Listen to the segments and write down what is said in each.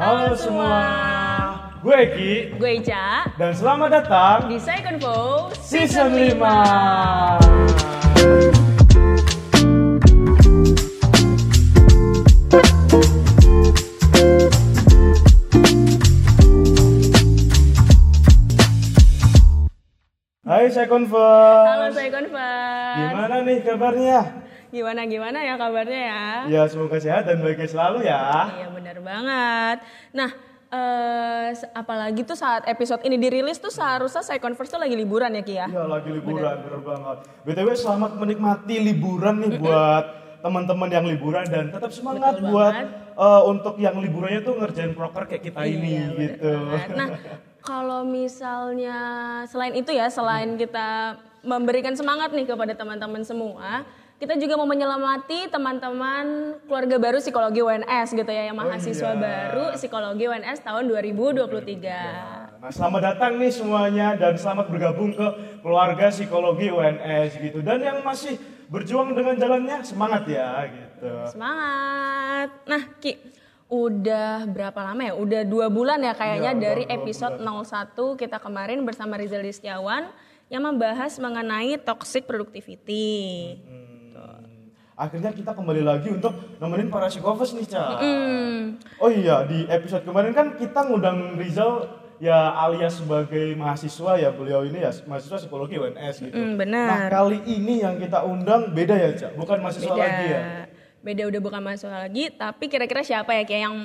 Halo semua, gue Eki Gue Ica dan selamat datang di Second Vow season 5. Hai Convert. Halo Second Vow Gimana nih kabarnya? Gimana gimana ya kabarnya ya? Ya semoga sehat dan bahagia selalu ya. Iya benar banget. Nah, eh, se- apalagi tuh saat episode ini dirilis tuh seharusnya Second First tuh lagi liburan ya Ki ya? Iya lagi liburan, bener banget. BTW selamat menikmati liburan nih buat teman-teman yang liburan dan tetap semangat Betul buat banget. eh, untuk yang liburannya tuh ngerjain proker kayak kita ini Iya, bener gitu. banget. Nah, kalau misalnya selain itu ya, selain kita memberikan semangat nih kepada teman-teman semua, kita juga mau menyelamati teman-teman keluarga baru psikologi UNS gitu ya, yang mahasiswa iya. baru psikologi UNS tahun 2023. Nah selamat datang nih semuanya dan selamat bergabung ke keluarga psikologi UNS gitu. Dan yang masih berjuang dengan jalannya semangat ya gitu. Semangat. Nah, Ki, udah berapa lama ya? Udah dua bulan ya kayaknya udah dari episode 01 kita kemarin bersama Rizal Setiawan yang membahas mengenai toxic productivity. Akhirnya kita kembali lagi untuk nemenin para psikofes nih Ca. Hmm, Oh iya, di episode kemarin kan kita ngundang Rizal ya alias sebagai mahasiswa ya beliau ini ya mahasiswa psikologi UNS gitu. mm, benar. Nah kali ini yang kita undang beda ya Cak, bukan mahasiswa Beda. lagi ya. Beda udah bukan mahasiswa lagi, tapi kira-kira siapa ya kayak yang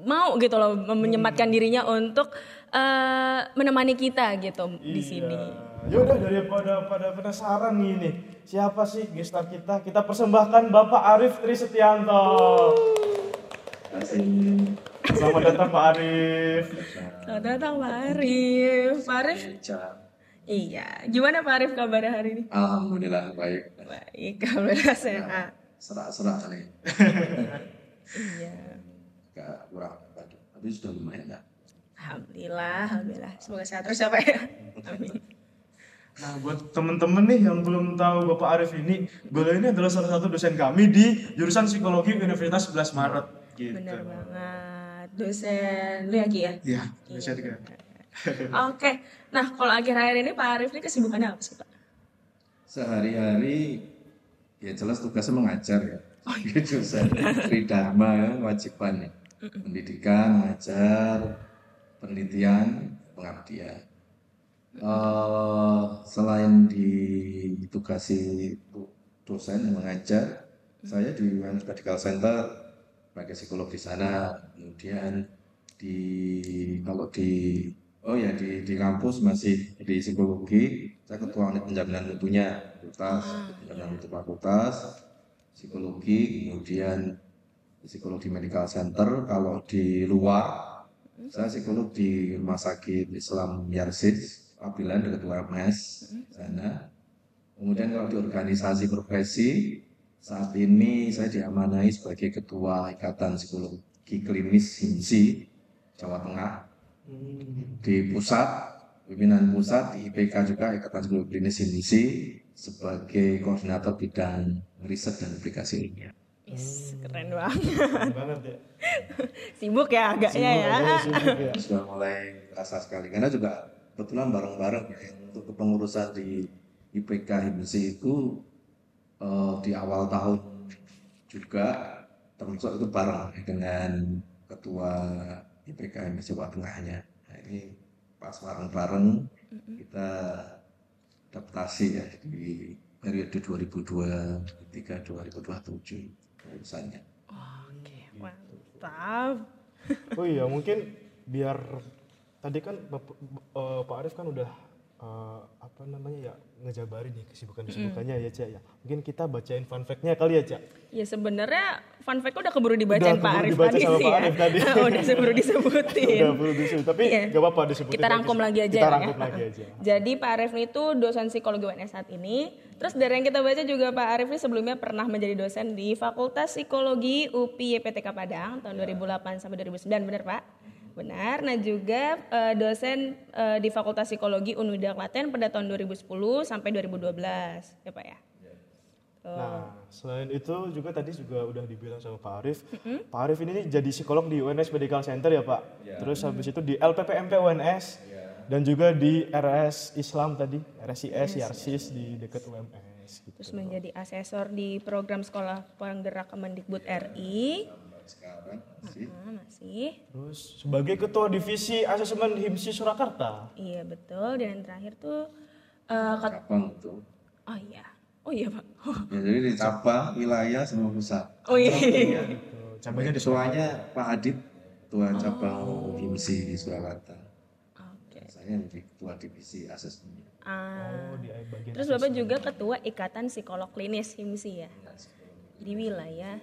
mau gitu loh menyempatkan dirinya untuk eh, menemani kita gitu di sini. Ya udah daripada pada penasaran nih nih siapa sih gestar kita? Kita persembahkan Bapak Arif Tri Setianto. Selamat datang Pak Arif. Selamat datang Pak Arif. Pak Arif, iya. Gimana Pak Arif kabarnya hari ini? Alhamdulillah baik. Baik, alhamdulillah sehat. Serak-serak kali. Iya. Gak kurang. Tapi sudah lumayan ya. Alhamdulillah, alhamdulillah. Semoga sehat terus ya Pak ya. Amin. Nah, buat temen-temen nih yang belum tahu Bapak Arif ini, beliau ini adalah salah satu dosen kami di jurusan psikologi Universitas 11 Maret. Gitu. Benar banget. Dosen lu ya Ki ya? Iya, dosen kan. Oke. Nah, kalau akhir-akhir ini Pak Arif ini kesibukannya apa sih Pak? Sehari-hari ya jelas tugasnya mengajar ya. Jurusan Tridharma ya, kewajiban ya. Pendidikan, mengajar, penelitian, pengabdian. Eh, selain ditugasi do- dosen yang mengajar, saya di UNS Medical Center sebagai psikolog di sana. Kemudian di kalau di oh ya di di kampus masih di psikologi, saya ketua unit penjaminan mutunya fakultas, penjaminan mutu fakultas, psikologi, kemudian psikologi medical center. Kalau di luar, saya psikolog di rumah sakit Islam Yarsid, Pabilan dekat UMS sana. Kemudian kalau di organisasi profesi, saat ini saya diamanai sebagai ketua Ikatan Psikologi Klinis HIMSI Jawa Tengah. Di pusat, pimpinan pusat di IPK juga Ikatan Psikologi Klinis HIMSI sebagai koordinator bidang riset dan aplikasi ilmiah. Is, keren banget. Keren banget ya. Sibuk ya agaknya ya. Sibuk, sibuk ya. sudah mulai terasa sekali karena juga kebetulan bareng-bareng ya untuk kepengurusan di IPK HIMSI itu eh, di awal tahun juga termasuk itu bareng ya, dengan ketua IPK HIMSI Jawa Tengahnya. Nah, ini pas bareng-bareng kita adaptasi ya di periode 2023-2027 urusannya. Oke, mantap. Oh iya, mungkin biar tadi kan Bapak, eh, Pak Arif kan udah eh, apa namanya ya ngejabarin nih kesibukan-kesibukannya ya Cak ya. Mungkin kita bacain fun fact-nya kali ya Cak. Ya sebenarnya fun fact udah keburu dibacain Udah Pak keburu Arif dibaca tadi sama sih Pak ya. Tadi. udah keburu disebutin. Udah perlu disebut, tapi Iya. gak apa-apa disebutin. Kita rangkum lagi aja Kita ya, rangkum ya. lagi aja. Jadi Pak Arif ini tuh dosen psikologi UNS saat ini. Terus dari yang kita baca juga Pak Arif ini sebelumnya pernah menjadi dosen di Fakultas Psikologi UPI YPTK Padang tahun 2008 sampai 2009, benar Pak? Benar. Nah juga eh, dosen eh, di Fakultas Psikologi Unuda Klaten pada tahun 2010 sampai 2012, ya Pak ya. Nah, selain itu juga tadi juga udah dibilang sama Pak Arif. Pak Arif ini jadi psikolog di UNS Medical Center ya Pak. Terus habis itu di LPPMP UNS dan juga di RS Islam tadi, RSIS, Yarsis di dekat UMS. Gitu. Terus menjadi asesor di program sekolah penggerak Kemendikbud RI. Sekarang sih Nah, masih. Terus sebagai ketua divisi asesmen HIMSI Surakarta. Iya betul. Dan yang terakhir tuh eh, ket- cabang itu Oh iya. Oh iya pak. ya jadi di cabang wilayah sama pusat Oh iya. Gitu. Cabangnya di ketuanya Pak Adit ketua cabang HIMSI di Surakarta Oke. saya menjadi ketua divisi asesmen Ah. Oh, di bagian Terus Bapak juga ketua Ikatan Psikolog Klinis HIMSI ya. Di wilayah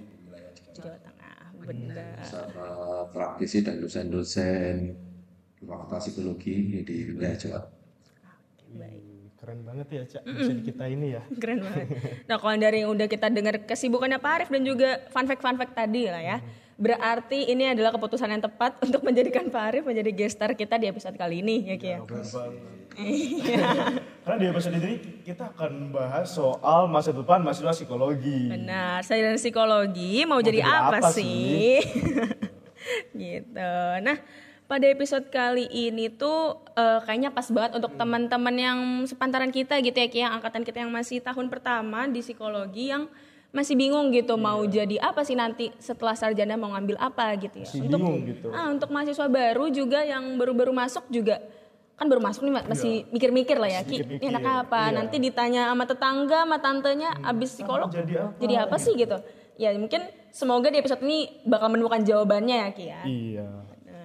Jawa Tengah. Benar. sama praktisi dan dosen-dosen fakultas psikologi di wilayah Jawa Baik. keren banget ya Cak dosen kita ini ya. Keren banget. Nah kalau dari yang udah kita dengar kesibukannya Pak Arif dan juga fun fact-fun fact tadi lah ya. Berarti ini adalah keputusan yang tepat untuk menjadikan Pak Arif menjadi gestar kita di episode kali ini ya Ki ya. Banget. Karena di episode ini kita akan membahas soal masa depan mahasiswa psikologi. Benar, sarjana psikologi mau, jadi, jadi apa, apa sih? gitu. Nah, pada episode kali ini tuh eh, kayaknya pas banget untuk teman-teman yang sepantaran kita gitu ya, yang angkatan kita yang masih tahun pertama di psikologi yang masih bingung gitu mau jadi apa sih nanti setelah sarjana mau ngambil apa gitu ya. Masih untuk bingung gitu. ah, untuk mahasiswa baru juga yang baru-baru masuk juga kan baru masuk nih masih mikir-mikir lah ya Ki ini anak apa nanti ditanya sama tetangga sama tantenya abis psikolog jadi apa? jadi apa sih gitu ya mungkin semoga di episode ini bakal menemukan jawabannya ya Ki ya Iya.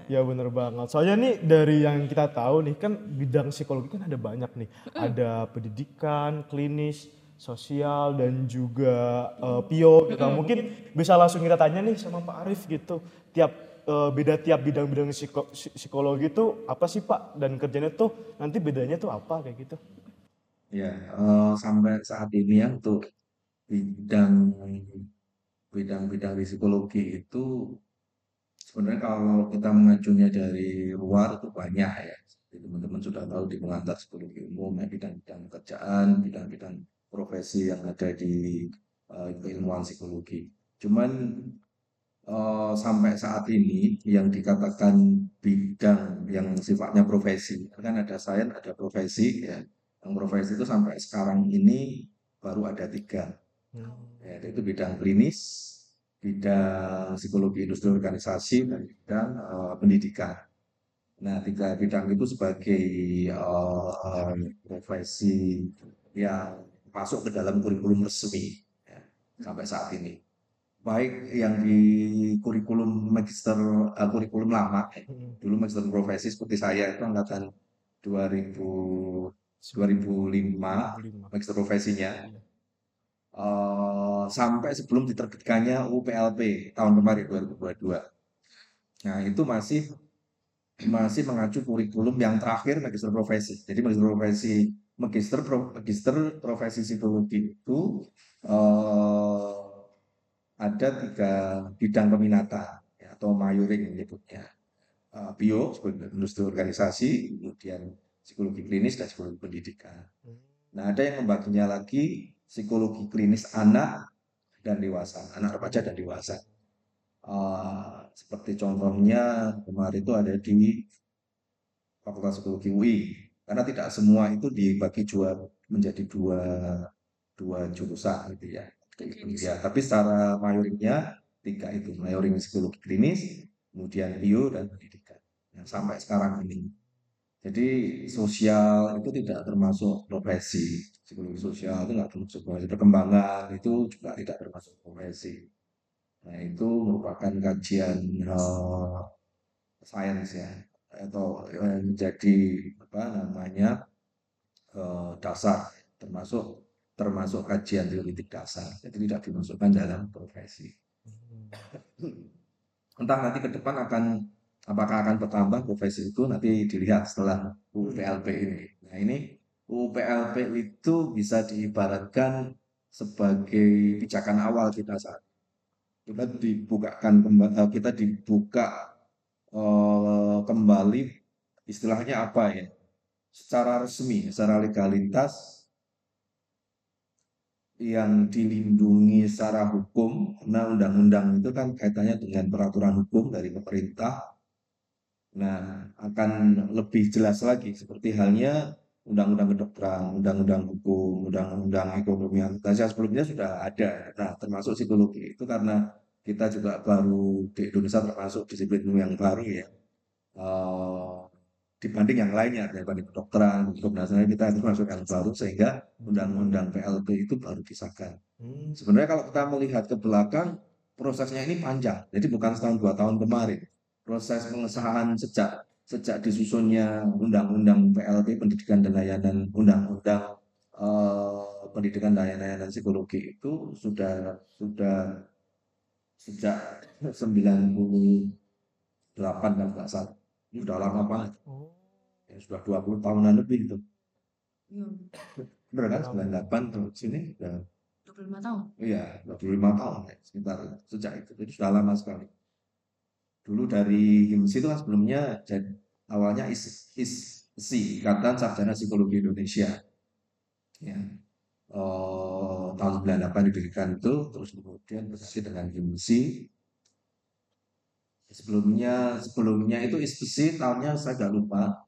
Ya bener banget. Soalnya nih dari yang kita tahu nih kan bidang psikologi kan ada banyak nih. Ada pendidikan, klinis, sosial dan juga eh, pio gitu. Mungkin bisa langsung kita tanya nih sama Pak Arif gitu. Tiap eh, beda tiap bidang-bidang psiko- psi- psikologi itu apa sih Pak? Dan kerjanya tuh nanti bedanya tuh apa kayak gitu? Ya, eh, sampai saat ini ya untuk bidang bidang-bidang di psikologi itu sebenarnya kalau kita mengajunya dari luar itu banyak ya. Teman-teman sudah tahu di pengantar psikologi umum ya bidang-bidang pekerjaan, bidang-bidang profesi yang ada di eh, keilmuan psikologi. Cuman eh, sampai saat ini yang dikatakan bidang yang sifatnya profesi kan ada sains, ada profesi ya. Yang profesi itu sampai sekarang ini baru ada tiga ya, itu bidang klinis, bidang psikologi industri organisasi, dan bidang eh, pendidikan. Nah, tiga bidang itu sebagai eh, profesi yang masuk ke dalam kurikulum resmi ya, sampai saat ini. Baik yang di kurikulum magister, eh, kurikulum lama, eh, dulu magister profesi seperti saya itu angkatan 2000, 2005, magister profesinya. Eh, sampai sebelum diterbitkannya UPLP tahun kemarin 2022. Nah, itu masih masih mengacu kurikulum yang terakhir magister profesi. Jadi magister profesi magister pro- magister profesi psikologi itu eh, ada tiga bidang peminatan ya, atau mayuring menyebutnya. Eh, bio sebagai industri organisasi, kemudian psikologi klinis dan psikologi pendidikan. Nah, ada yang membaginya lagi psikologi klinis anak dan dewasa, anak remaja dan dewasa. Eh, seperti contohnya kemarin itu ada di Fakultas Psikologi UI, karena tidak semua itu dibagi dua menjadi dua dua jurusan gitu ya. Ya, tapi secara mayoringnya tiga itu, mayoring psikologi klinis, kemudian bio dan pendidikan. Nah, sampai sekarang ini. Jadi sosial itu tidak termasuk profesi. Psikologi sosial itu tidak termasuk profesi. Perkembangan itu juga tidak termasuk profesi. Nah, itu merupakan kajian eh, sains ya atau eh, menjadi apa namanya eh, dasar termasuk termasuk kajian teoritik dasar. Jadi tidak dimasukkan dalam profesi. Entah nanti ke depan akan apakah akan bertambah profesi itu nanti dilihat setelah UPLP ini. Nah, ini UPLP itu bisa diibaratkan sebagai pijakan awal kita saat kita dibukakan eh, kita dibuka eh, kembali istilahnya apa ya secara resmi secara legalitas yang dilindungi secara hukum, karena undang-undang itu kan kaitannya dengan peraturan hukum dari pemerintah. Nah, akan lebih jelas lagi seperti halnya undang-undang kedokteran, undang-undang hukum, undang-undang ekonomi yang sebelumnya sudah ada. Nah, termasuk psikologi itu karena kita juga baru di Indonesia termasuk disiplin yang baru ya. Uh, dibanding yang lainnya dibanding kedokteran, hukum nasional kita itu masuk yang baru sehingga undang-undang PLP itu baru disahkan. Hmm. Sebenarnya kalau kita melihat ke belakang prosesnya ini panjang, jadi bukan setahun dua tahun kemarin. Proses pengesahan sejak sejak disusunnya undang-undang PLP pendidikan dan layanan undang-undang uh, pendidikan dan layanan psikologi itu sudah sudah sejak 98 kalau nggak salah. Ini sudah lama banget. Oh. Ya, sudah 20 tahunan lebih itu. Iya. Benar kan? 98 ke sini sudah 25 tahun. Iya, 25 tahun ya, sekitar sejak itu. Jadi sudah lama sekali. Dulu dari HIMSI itu kan sebelumnya jadi awalnya is, is si Ikatan Sarjana Psikologi Indonesia. Ya. Oh, tahun 98 didirikan itu, terus kemudian berkasi dengan HIMSI, sebelumnya sebelumnya itu ISPC tahunnya saya nggak lupa.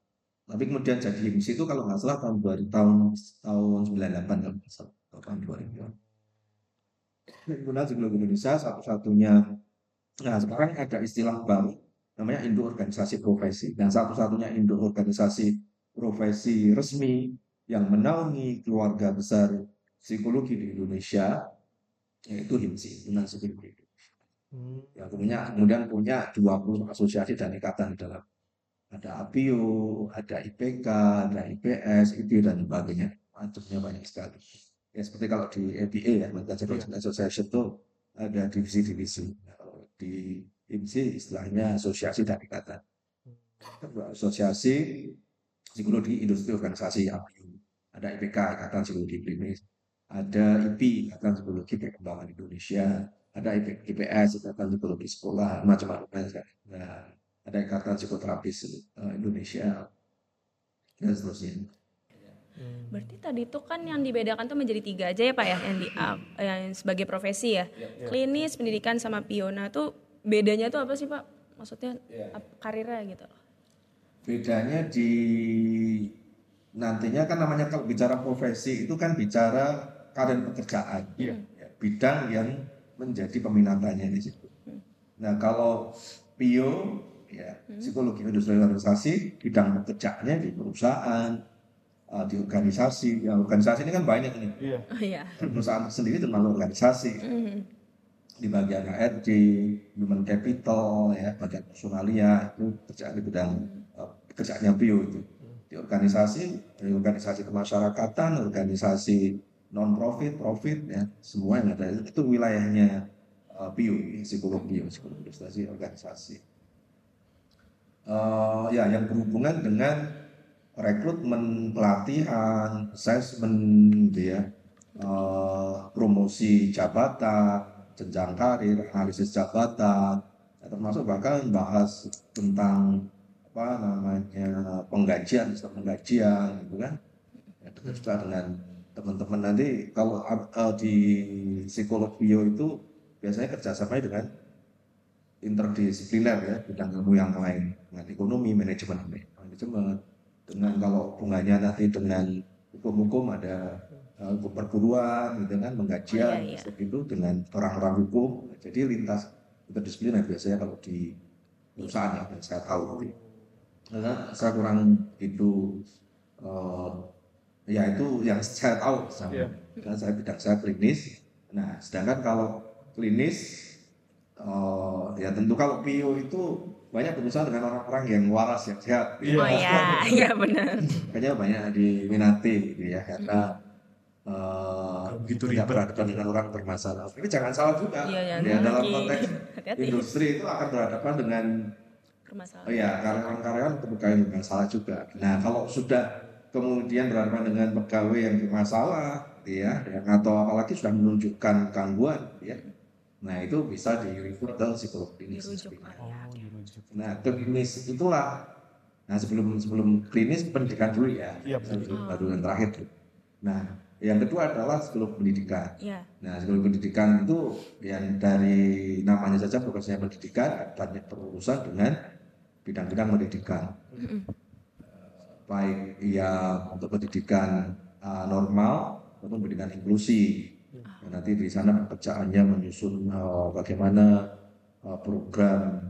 Tapi kemudian jadi HIMSI itu kalau nggak salah tahun 2000 tahun tahun 98 kalau nggak salah tahun 2000 Himpunan Psikologi Indonesia satu-satunya. Nah sekarang ada istilah baru namanya induk organisasi profesi. Dan satu-satunya induk organisasi profesi resmi yang menaungi keluarga besar psikologi di Indonesia yaitu HIMSI Himpunan Psikologi. Ya, punya, kemudian punya 20 asosiasi dan ikatan dalam ada APIO, ada IPK, ada IPS, IP dan sebagainya. Macamnya banyak sekali. Ya seperti kalau di ABA ya, Manchester yeah. Association itu ada divisi-divisi. Nah, di IMSI istilahnya asosiasi dan ikatan. Hmm. Asosiasi Psikologi Industri Organisasi APIO. Ada IPK, Ikatan Psikologi Klinis. Ada IP, Ikatan Psikologi Perkembangan Indonesia ada IPS, ikatan psikologi sekolah, macam-macam Nah, ada ikatan psikoterapis uh, Indonesia dan seterusnya. Hmm. Berarti tadi itu kan yang dibedakan tuh menjadi tiga aja ya Pak ya yang di uh, yang sebagai profesi ya. ya. Klinis, pendidikan sama piona tuh bedanya tuh apa sih Pak? Maksudnya ya. karirnya gitu. Bedanya di nantinya kan namanya kalau bicara profesi itu kan bicara karir pekerjaan. Ya. Bidang yang menjadi peminatannya di situ. Nah kalau Pio ya hmm. psikologi industri organisasi bidang pekerjaannya di perusahaan uh, di organisasi ya organisasi ini kan banyak ini yeah. oh, yeah. perusahaan sendiri termasuk organisasi mm. di bagian HRD human capital ya bagian personalia itu kerjaan di bidang uh, pekerjaannya Pio itu di organisasi di organisasi kemasyarakatan organisasi non profit profit ya. Semua yang ada. Itu wilayahnya uh, PIO psikolog PIO psikolog prestasi organisasi. Uh, ya yang berhubungan dengan rekrutmen pelatihan assessment ya. Uh, promosi jabatan jenjang karir analisis jabatan ya, termasuk bahkan bahas tentang apa namanya penggajian sistem penggajian gitu kan. Ya, dengan teman-teman nanti kalau uh, di psikolog bio itu biasanya kerjasama dengan interdisipliner ya bidang ilmu yang lain. Dengan ekonomi manajemen. Manajemen. Dengan kalau hubungannya nanti dengan hukum-hukum ada uh, perburuan gitu kan menggajian oh, iya, iya. itu dengan orang-orang hukum. Jadi lintas interdisipliner biasanya kalau di perusahaan yang saya tahu. Karena saya kurang itu uh, ya itu yang saya tahu sama. Yeah. karena saya bidang saya klinis. Nah sedangkan kalau klinis uh, ya tentu kalau PIO itu banyak berusaha dengan orang-orang yang waras yang sehat. Oh ya iya benar. Kayaknya banyak diminati gitu ya. Karena uh, begitu tidak berhadapan dengan orang bermasalah. Tapi jangan salah juga. Iya, ya, ya dalam konteks industri itu akan berhadapan dengan permasalahan. Oh ya karyawan-karyawan bermasalah juga. Nah kalau sudah kemudian berhadapan dengan pegawai yang bermasalah, ya, yang atau apalagi sudah menunjukkan gangguan, ya. Nah itu bisa di refer ke psikolog klinis. Oh, nah klinis itulah. Nah sebelum sebelum klinis pendidikan dulu ya, ya baru yang terakhir. Nah yang kedua adalah psikolog pendidikan. Ya. Nah, psikolog pendidikan itu yang dari namanya saja fokusnya pendidikan banyak berurusan dengan bidang-bidang pendidikan. Baik ya untuk pendidikan uh, normal maupun pendidikan inklusi. Ya, nanti di sana pekerjaannya menyusun uh, bagaimana uh, program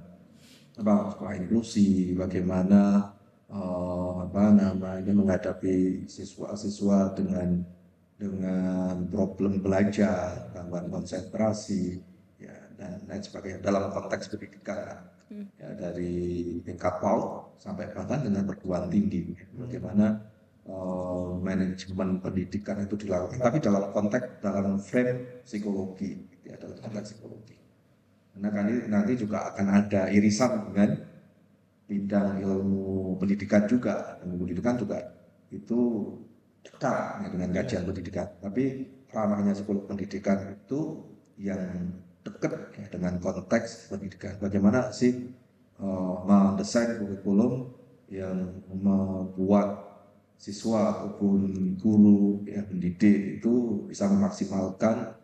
apa sekolah inklusi, bagaimana uh, apa namanya menghadapi siswa-siswa dengan dengan problem belajar, gangguan konsentrasi, ya, dan lain sebagainya dalam konteks pendidikan ya, dari tingkat PAUD sampai bahkan dengan perguruan tinggi. Bagaimana uh, manajemen pendidikan itu dilakukan, tapi dalam konteks dalam frame psikologi, ya, dalam konteks psikologi. Karena kan nanti juga akan ada irisan dengan bidang ilmu pendidikan juga, ilmu pendidikan juga itu dekat ya, dengan kajian pendidikan. Tapi ranahnya psikolog pendidikan itu yang dekat ya, dengan konteks pendidikan. Bagaimana sih uh, mendesain kurikulum yang membuat siswa ataupun guru yang mendidik itu bisa memaksimalkan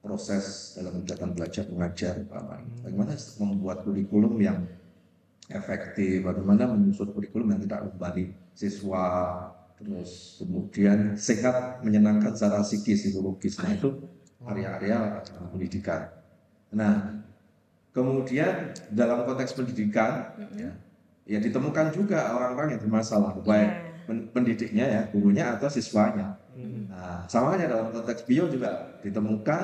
proses dalam kegiatan belajar mengajar Bagaimana membuat kurikulum yang efektif, bagaimana menyusun kurikulum yang tidak membebani siswa, terus kemudian sehat menyenangkan secara psikis psikologis. Nah itu area-area pendidikan nah kemudian dalam konteks pendidikan ya, ya ditemukan juga orang-orang yang bermasalah baik pendidiknya ya gurunya atau siswanya. Nah sama aja dalam konteks bio juga ditemukan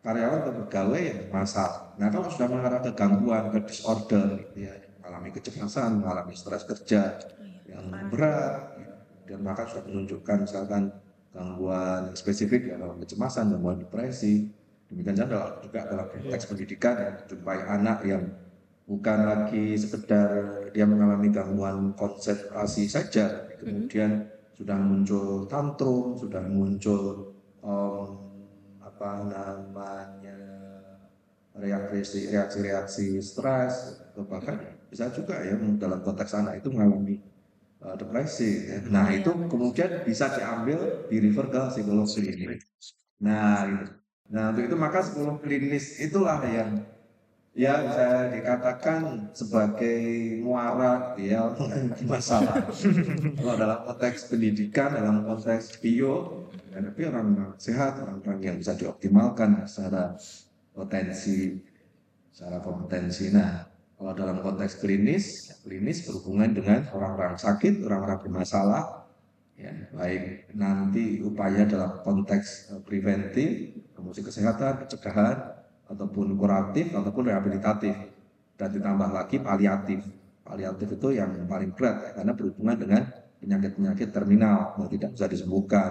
karyawan atau pegawai yang bermasalah. Nah kalau sudah mengarah ke gangguan ke disorder ya mengalami kecemasan mengalami stres kerja yang berat dan bahkan sudah menunjukkan misalkan gangguan spesifik ya kecemasan, gangguan depresi. Demikian juga juga dalam konteks pendidikan ya, jumpai anak yang bukan lagi sekedar dia mengalami gangguan konsentrasi saja, kemudian sudah muncul tantrum, sudah muncul um, apa namanya reaksi reaksi stres atau bahkan bisa juga ya dalam konteks anak itu mengalami uh, depresi. Ya. Nah iya, itu kemudian bisa diambil di refer ke psikolog klinis. Nah, itu. Nah untuk itu maka psikolog klinis itulah yang ya bisa dikatakan sebagai muara ya masalah. Kalau dalam konteks pendidikan, dalam konteks bio, tapi orang sehat, orang-orang yang bisa dioptimalkan secara potensi, secara kompetensi. Nah, kalau dalam konteks klinis, ya, klinis berhubungan dengan orang-orang sakit, orang-orang bermasalah, ya, baik nanti upaya dalam konteks preventif, promosi kesehatan, pencegahan, ataupun kuratif, ataupun rehabilitatif, dan ditambah lagi paliatif. Paliatif itu yang paling berat, ya, karena berhubungan dengan penyakit-penyakit terminal yang tidak bisa disembuhkan,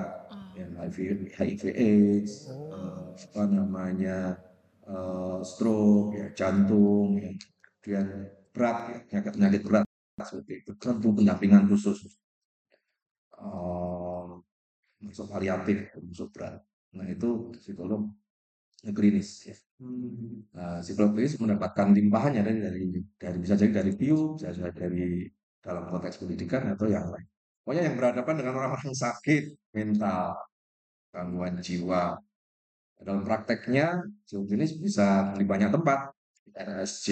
ya, HIV, HIV AIDS, eh, apa namanya, eh, stroke, ya, jantung, ya, kemudian berat, ya, penyakit-penyakit berat seperti itu, tentu pendampingan khusus. Eh, masuk paliatif, masuk berat. Nah itu psikolog klinis ya. Nah, psikolog klinis mendapatkan limpahannya dari, dari dari bisa jadi dari bio, bisa jadi dari dalam konteks pendidikan atau yang lain. Pokoknya yang berhadapan dengan orang-orang sakit mental, gangguan jiwa. Dalam prakteknya, psikolog klinis bisa di banyak tempat, di RSC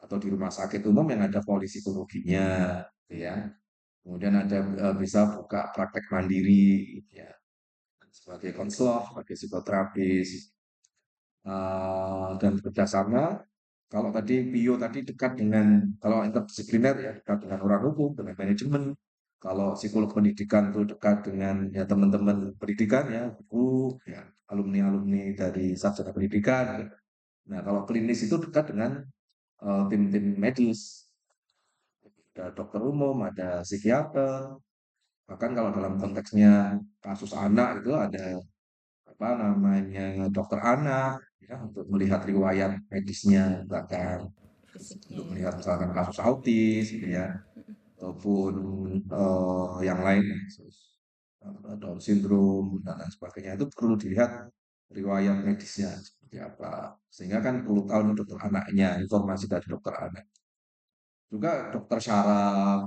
atau di rumah sakit umum yang ada polipsikologinya, gitu ya. Kemudian ada eh, bisa buka praktek mandiri, gitu ya sebagai konselor, sebagai psikoterapis, uh, dan bekerjasama. Kalau tadi bio tadi dekat dengan kalau interdisipliner ya dekat dengan orang hukum, dengan manajemen. Kalau psikolog pendidikan itu dekat dengan ya teman-teman pendidikan ya, guru, ya alumni-alumni dari sarjana pendidikan. Nah kalau klinis itu dekat dengan uh, tim-tim medis, ada dokter umum, ada psikiater, bahkan kalau dalam konteksnya kasus anak itu ada apa namanya dokter anak ya untuk melihat riwayat medisnya bahkan Fisiknya. untuk melihat misalkan kasus autis gitu ya. Ataupun eh, yang lain kasus eh, Down syndrome dan lain sebagainya. Itu perlu dilihat riwayat medisnya seperti apa. Sehingga kan perlu tahu dokter anaknya informasi dari dokter anak. Juga dokter syaraf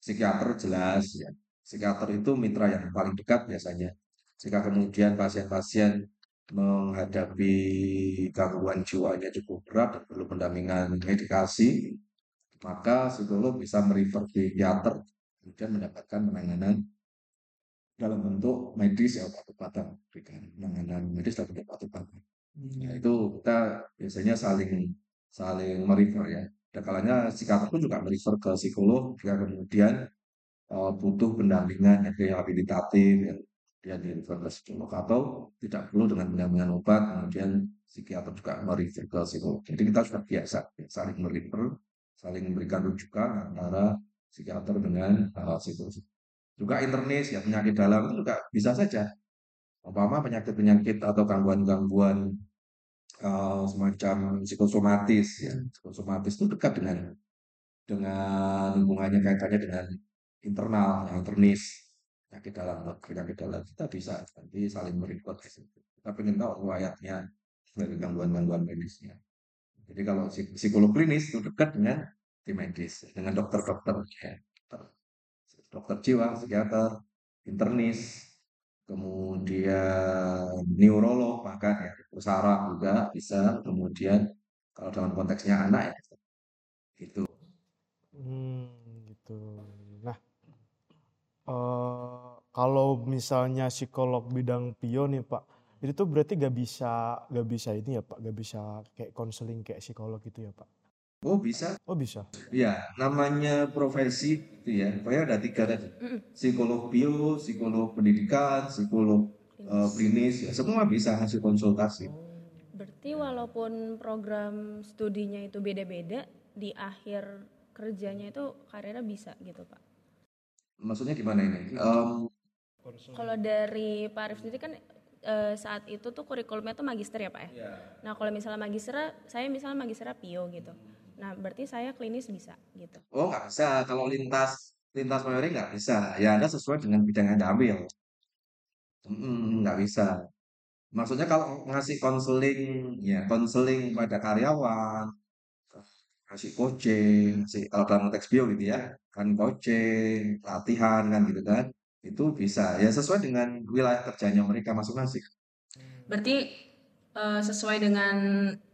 psikiater jelas ya psikiater itu mitra yang paling dekat biasanya Jika kemudian pasien-pasien menghadapi gangguan jiwanya cukup berat dan perlu pendampingan medikasi, maka psikolog bisa merefer psikiater kemudian mendapatkan penanganan dalam bentuk medis ya obat-obatan berikan penanganan medis bentuk obat-obatan. Nah, itu kita biasanya saling saling merefer ya. Dan kalanya psikiater pun juga merefer ke psikolog jika kemudian uh, butuh pendampingan yang rehabilitatif ya, dia di refer ke psikolog atau tidak perlu dengan pendampingan obat kemudian psikiater juga merefer ke psikolog. Jadi kita sudah biasa saling merefer, saling memberikan rujukan antara psikiater dengan uh, psikolog. Juga internis ya penyakit dalam itu juga bisa saja. Umpama penyakit-penyakit atau gangguan-gangguan uh, semacam psikosomatis ya. Psikosomatis itu dekat dengan dengan hubungannya kaitannya dengan internal, yang internis, penyakit dalam, penyakit dalam. Kita bisa nanti saling mereport Kita ingin tahu riwayatnya dari gangguan-gangguan medisnya. Jadi kalau psikolog klinis itu dekat dengan tim medis, dengan dokter-dokter, ya, dokter, jiwa, psikiater, internis, kemudian neurolog bahkan ya saraf juga bisa kemudian kalau dalam konteksnya anak ya itu. Hmm, gitu uh, kalau misalnya psikolog bidang pio nih pak itu tuh berarti gak bisa gak bisa ini ya pak gak bisa kayak konseling kayak psikolog gitu ya pak Oh bisa. Oh bisa. Ya, namanya profesi itu ya. Pokoknya ada tiga tadi. Psikolog bio, psikolog pendidikan, psikolog uh, klinis, ya semua bisa hasil konsultasi. Berarti walaupun program studinya itu beda-beda, di akhir kerjanya itu karirnya bisa gitu pak? Maksudnya gimana ini? Um, kalau dari Pak Arif sendiri kan uh, saat itu tuh kurikulumnya tuh magister ya pak ya. Yeah. Nah kalau misalnya magister, saya misalnya magister pio gitu. Nah, berarti saya klinis bisa gitu. Oh, nggak bisa. Kalau lintas lintas mayori nggak bisa. Ya, Anda sesuai dengan bidang yang Anda ambil. Hmm, nggak bisa. Maksudnya kalau ngasih konseling, ya konseling pada karyawan, ngasih coaching, ngasih, kalau dalam konteks bio gitu ya, kan coaching, latihan kan gitu kan, itu bisa. Ya sesuai dengan wilayah kerjanya mereka masing-masing. Berarti uh, sesuai dengan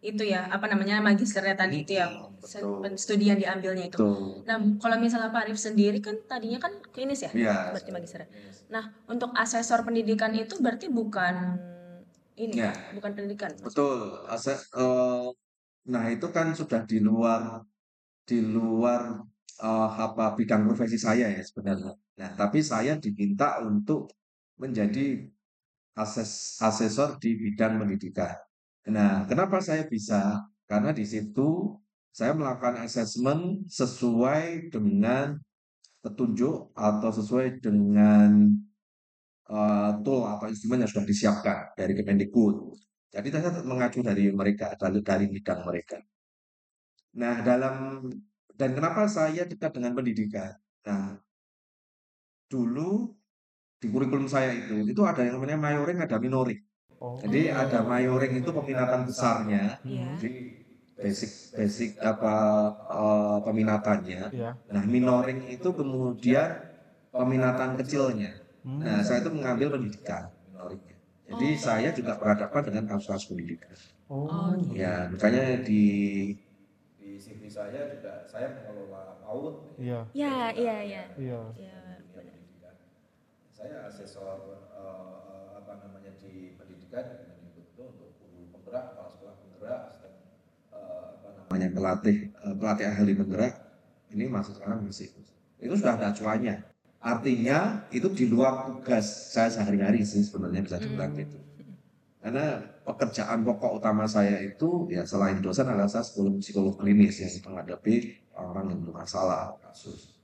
itu ya apa namanya magisternya tadi itu ya studi yang diambilnya itu. Betul. Nah kalau misalnya Pak Arif sendiri kan tadinya kan klinis ya, ya. berarti magisternya. Nah untuk asesor pendidikan itu berarti bukan ini ya. bukan pendidikan. Betul. Ases, uh, nah itu kan sudah di luar di luar uh, apa bidang profesi saya ya sebenarnya. Nah tapi saya diminta untuk menjadi ases, asesor di bidang pendidikan. Nah, kenapa saya bisa? Karena di situ saya melakukan asesmen sesuai dengan petunjuk atau sesuai dengan uh, tool atau instrumen yang sudah disiapkan dari Kemendikbud. Jadi saya mengacu dari mereka, dari, dari bidang mereka. Nah, dalam dan kenapa saya dekat dengan pendidikan? Nah, dulu di kurikulum saya itu itu ada yang namanya mayoring ada minoring oh. jadi ada mayoring itu peminatan besarnya yeah. jadi basic basic apa uh, peminatannya yeah. nah minoring itu kemudian peminatan kecilnya hmm. nah saya itu mengambil pendidikan jadi oh. saya juga berhadapan dengan kasus-kasus pendidikan oh. ya makanya di di CV saya juga saya mengelola PAUD. Iya. Iya iya. iya. ya saya asesor uh, apa namanya di pendidikan itu untuk guru penggerak kepala sekolah penggerak uh, apa namanya pelatih uh, pelatih ahli penggerak ini masuk sekarang masih. Itu sudah ada acuannya artinya itu di luar tugas saya sehari-hari sih sebenarnya bisa dibilang hmm. gitu karena pekerjaan pokok utama saya itu ya selain dosen adalah saya psikolog, psikolog klinis yang menghadapi orang yang bermasalah kasus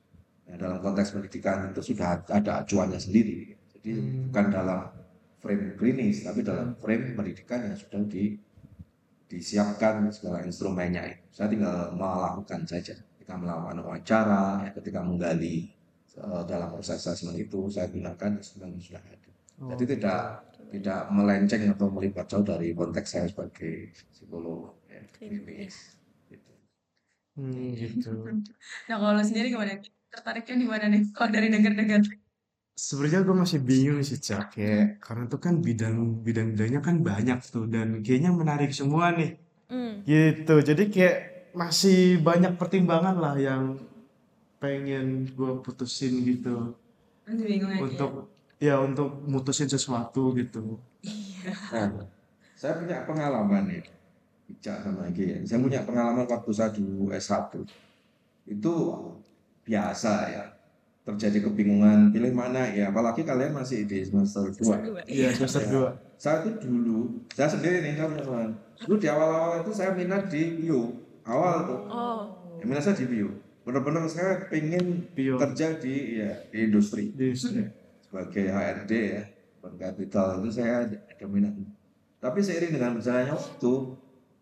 Ya, dalam konteks pendidikan itu sudah ada acuannya sendiri. Jadi hmm. bukan dalam frame klinis, tapi dalam frame pendidikan yang sudah di, disiapkan segala instrumennya. Saya tinggal melakukan saja. Ketika melakukan wawancara, ya, ketika menggali dalam proses assessment itu, saya gunakan instrumen yang sudah ada. Oh. Jadi tidak tidak melenceng atau melibat jauh dari konteks saya sebagai psikolog ya, klinis. Gitu. Hmm, gitu. Nah kalau sendiri gimana? tertariknya di mana nih? Kalau dari dengar-dengar. sebenarnya gue masih bingung sih cak kayak karena itu kan bidang bidang bidangnya kan banyak tuh dan kayaknya menarik semua nih Hmm. gitu jadi kayak masih banyak pertimbangan lah yang pengen gue putusin gitu untuk ya untuk mutusin sesuatu gitu Nah, saya punya pengalaman nih, Ica sama Egi ya. Saya punya pengalaman waktu saya dulu S1. Itu biasa ya, terjadi kebingungan pilih mana ya, apalagi kalian masih di semester 2. Dua. iya semester dua Saya itu dulu, saya sendiri nih teman-teman. Dulu di awal-awal itu saya minat di bio, awal tuh. Oh. Ya, minat saya di bio. Benar-benar saya pengen Bio. kerja di ya di industri di sebagai HRD ya Bank Capital itu saya ada minat tapi seiring dengan berjalannya waktu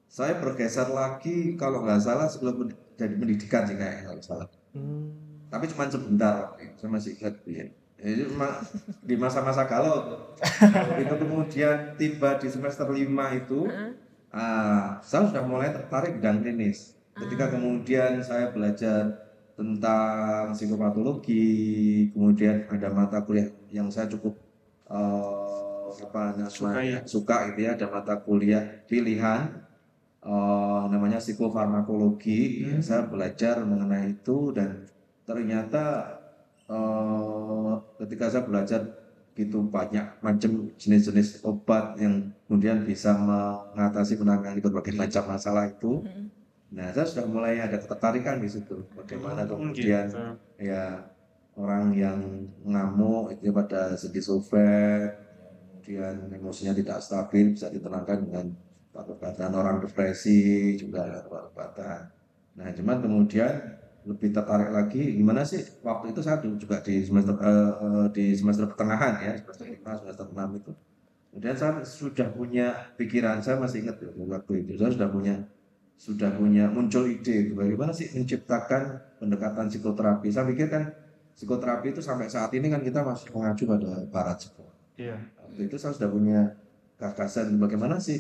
saya bergeser lagi kalau nggak salah sebelum jadi pendidikan sih kayaknya kalau nggak salah Hmm. tapi cuma sebentar saya masih ingat ya. Jadi di masa-masa galau tuh. itu kemudian tiba di semester 5 itu ah, saya sudah mulai tertarik bidang klinis ketika kemudian saya belajar tentang psikopatologi kemudian ada mata kuliah yang saya cukup eh, apa namanya Suka ya. suka gitu ya ada mata kuliah pilihan eh, namanya psikofarmakologi Hmm. saya belajar mengenai itu dan ternyata eh, ketika saya belajar gitu banyak macam jenis-jenis obat yang kemudian bisa mengatasi menangani berbagai macam masalah itu. Hmm. Nah, saya sudah mulai ada ketertarikan di situ. Bagaimana Hmm, kemudian gitu. ya orang yang ngamuk itu pada skizofren, kemudian emosinya tidak stabil bisa ditenangkan dengan obat-obatan orang depresi juga obat-obatan. Nah, cuman kemudian lebih tertarik lagi gimana sih waktu itu saya juga di semester eh, di semester pertengahan ya semester 5 semester 6 itu kemudian saya sudah punya pikiran saya masih ingat ya, waktu itu saya sudah punya sudah punya muncul ide bagaimana sih menciptakan pendekatan psikoterapi? Saya pikir kan psikoterapi itu sampai saat ini kan kita masih mengacu pada barat semua iya. Waktu itu saya sudah punya gagasan bagaimana sih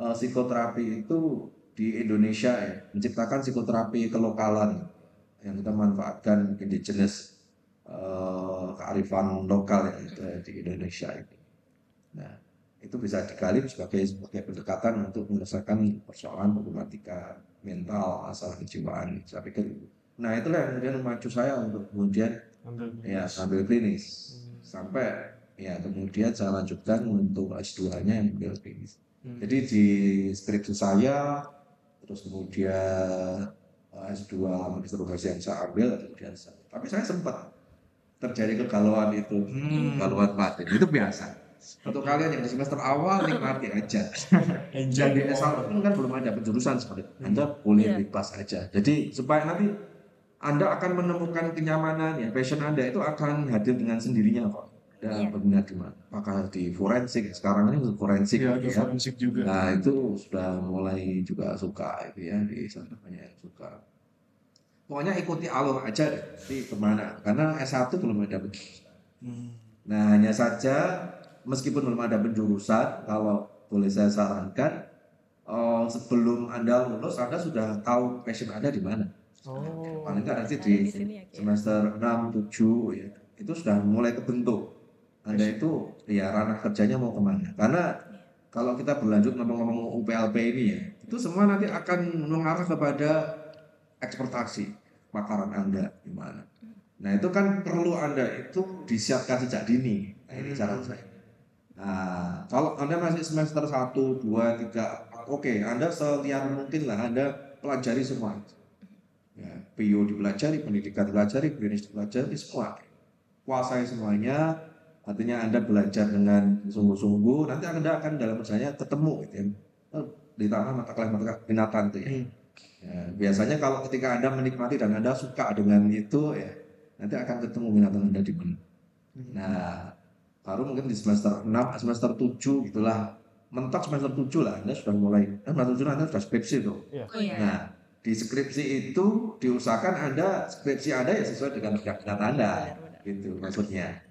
eh, psikoterapi itu di Indonesia ya menciptakan psikoterapi kelokalan yang kita manfaatkan indigenous eh, kearifan lokal ada di Indonesia ini. Nah itu bisa digali sebagai sebagai pendekatan untuk menyelesaikan persoalan problematika mental masalah kejiwaan. Saya pikir. Nah itulah yang kemudian memacu saya untuk kemudian ambil ya sambil klinis sampai ya kemudian saya lanjutkan untuk S2-nya yang ambil klinis. Hmm. Jadi di skripsi saya terus kemudian eh, S2 magister yang saya ambil kemudian saya, tapi saya sempat terjadi kegalauan itu Hmm. kegalauan batin itu biasa untuk kalian yang di semester awal nikmati aja dan di S1 pun kan belum ada penjurusan seperti itu. Anda boleh Iya. bebas aja. Jadi supaya nanti Anda akan menemukan kenyamanan ya, passion Anda itu akan hadir dengan sendirinya kok. Anda Iya. berminat di mana? Apakah di forensik? Sekarang ini forensik Iya, ada ya. forensik juga. Nah itu sudah mulai juga suka itu ya di sana banyak yang suka. Pokoknya ikuti alur aja deh, nanti ke mana? Karena S1 belum ada penjurusan. Hmm. Nah hanya saja meskipun belum ada penjurusan, kalau boleh saya sarankan, eh, sebelum anda lulus anda sudah tahu passion anda di mana. Oh. Paling nggak nanti Ada di di sini ya, semester 6, 7 ya itu sudah mulai kebentuk. Anda itu ya ranah kerjanya mau ke mana? Karena kalau kita berlanjut ngomong-ngomong UPLP ini ya, itu semua nanti akan mengarah kepada ekspektasi pakaran Anda gimana. Nah itu kan perlu Anda itu disiapkan sejak dini. Nah ini cara saya. Nah kalau Anda masih semester 1, 2, 3, oke Anda seliar mungkin lah Anda pelajari semua. Ya, PIO dipelajari, pendidikan dipelajari, klinis dipelajari, semua. Kuasai semuanya, artinya Anda belajar dengan sungguh-sungguh, nanti Anda akan dalam perjalanannya ketemu gitu ya. Oh, Ditambah mata kuliah mata minatan tuh ya. Hmm. Ya, biasanya kalau ketika Anda menikmati dan Anda suka dengan itu ya, nanti akan ketemu minatan Anda di mana. Nah, baru mungkin di semester 6, semester 7 gitulah. Mentok semester 7 lah, Anda sudah mulai. Kan semester 7 Anda sudah skripsi tuh. Oh iya. Nah, di skripsi itu diusahakan Anda skripsi Anda ya sesuai dengan minat Anda. Gitu maksudnya.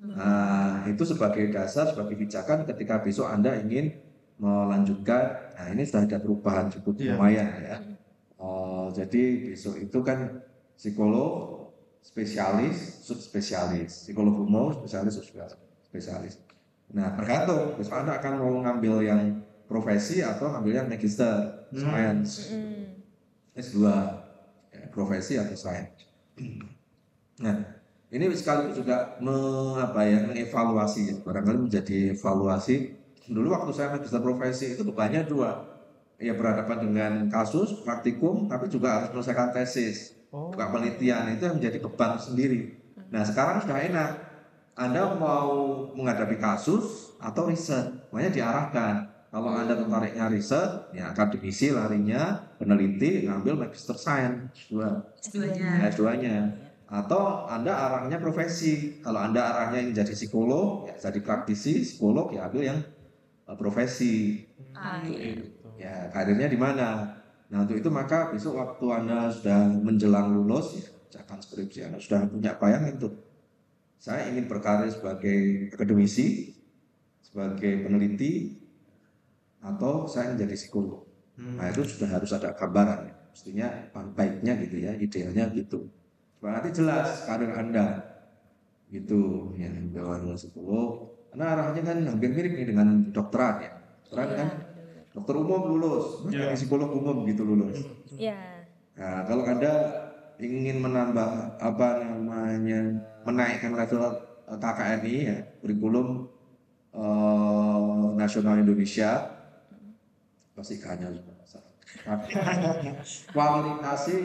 Nah, itu sebagai dasar, sebagai pijakan ketika besok Anda ingin melanjutkan. Nah, ini sudah ada perubahan cukup Iya. lumayan ya. Oh, jadi besok itu kan psikolog, spesialis, subspesialis. Psikolog umum, spesialis, subspesialis. Nah, tergantung. Besok Anda akan mau ngambil yang profesi atau ngambil yang magister, science. S2, ya, profesi atau science. Nah, ini sekaligus juga me, apa ya, mengevaluasi, ya. barangkali menjadi evaluasi. Dulu waktu saya magister profesi itu bebannya dua. Ya berhadapan dengan kasus, praktikum, tapi juga harus menyelesaikan tesis. Oh. Juga penelitian, itu yang menjadi beban sendiri. Nah sekarang sudah enak. Anda mau menghadapi kasus atau riset, makanya diarahkan. Kalau Anda tertariknya riset, ya akademisi larinya, peneliti ngambil magister science, dua. S2-nya. S2-nya. Atau Anda arahnya profesi. Kalau Anda arahnya ingin jadi psikolog, ya jadi praktisi, psikolog ya ambil yang eh, profesi. Ah, iya. Ya, karirnya di mana? Nah, untuk itu maka besok waktu Anda sudah menjelang lulus, ya, kerjakan skripsi, Anda sudah punya bayangan tuh. Saya ingin berkarir sebagai akademisi, sebagai peneliti, atau saya ingin jadi psikolog. Nah, itu sudah harus ada gambaran. ya. Mestinya baiknya gitu ya, idealnya gitu. Supaya nanti jelas karir Anda. Gitu, ya, psikolog. Karena arahnya kan hampir mirip nih dengan dokteran ya. Dokteran kan dokter umum lulus, jadi psikolog umum gitu lulus. Ya. Nah, kalau Anda ingin menambah apa namanya menaikkan level eh, KKNI ya, kurikulum eh, nasional Indonesia pasti kanya kualifikasi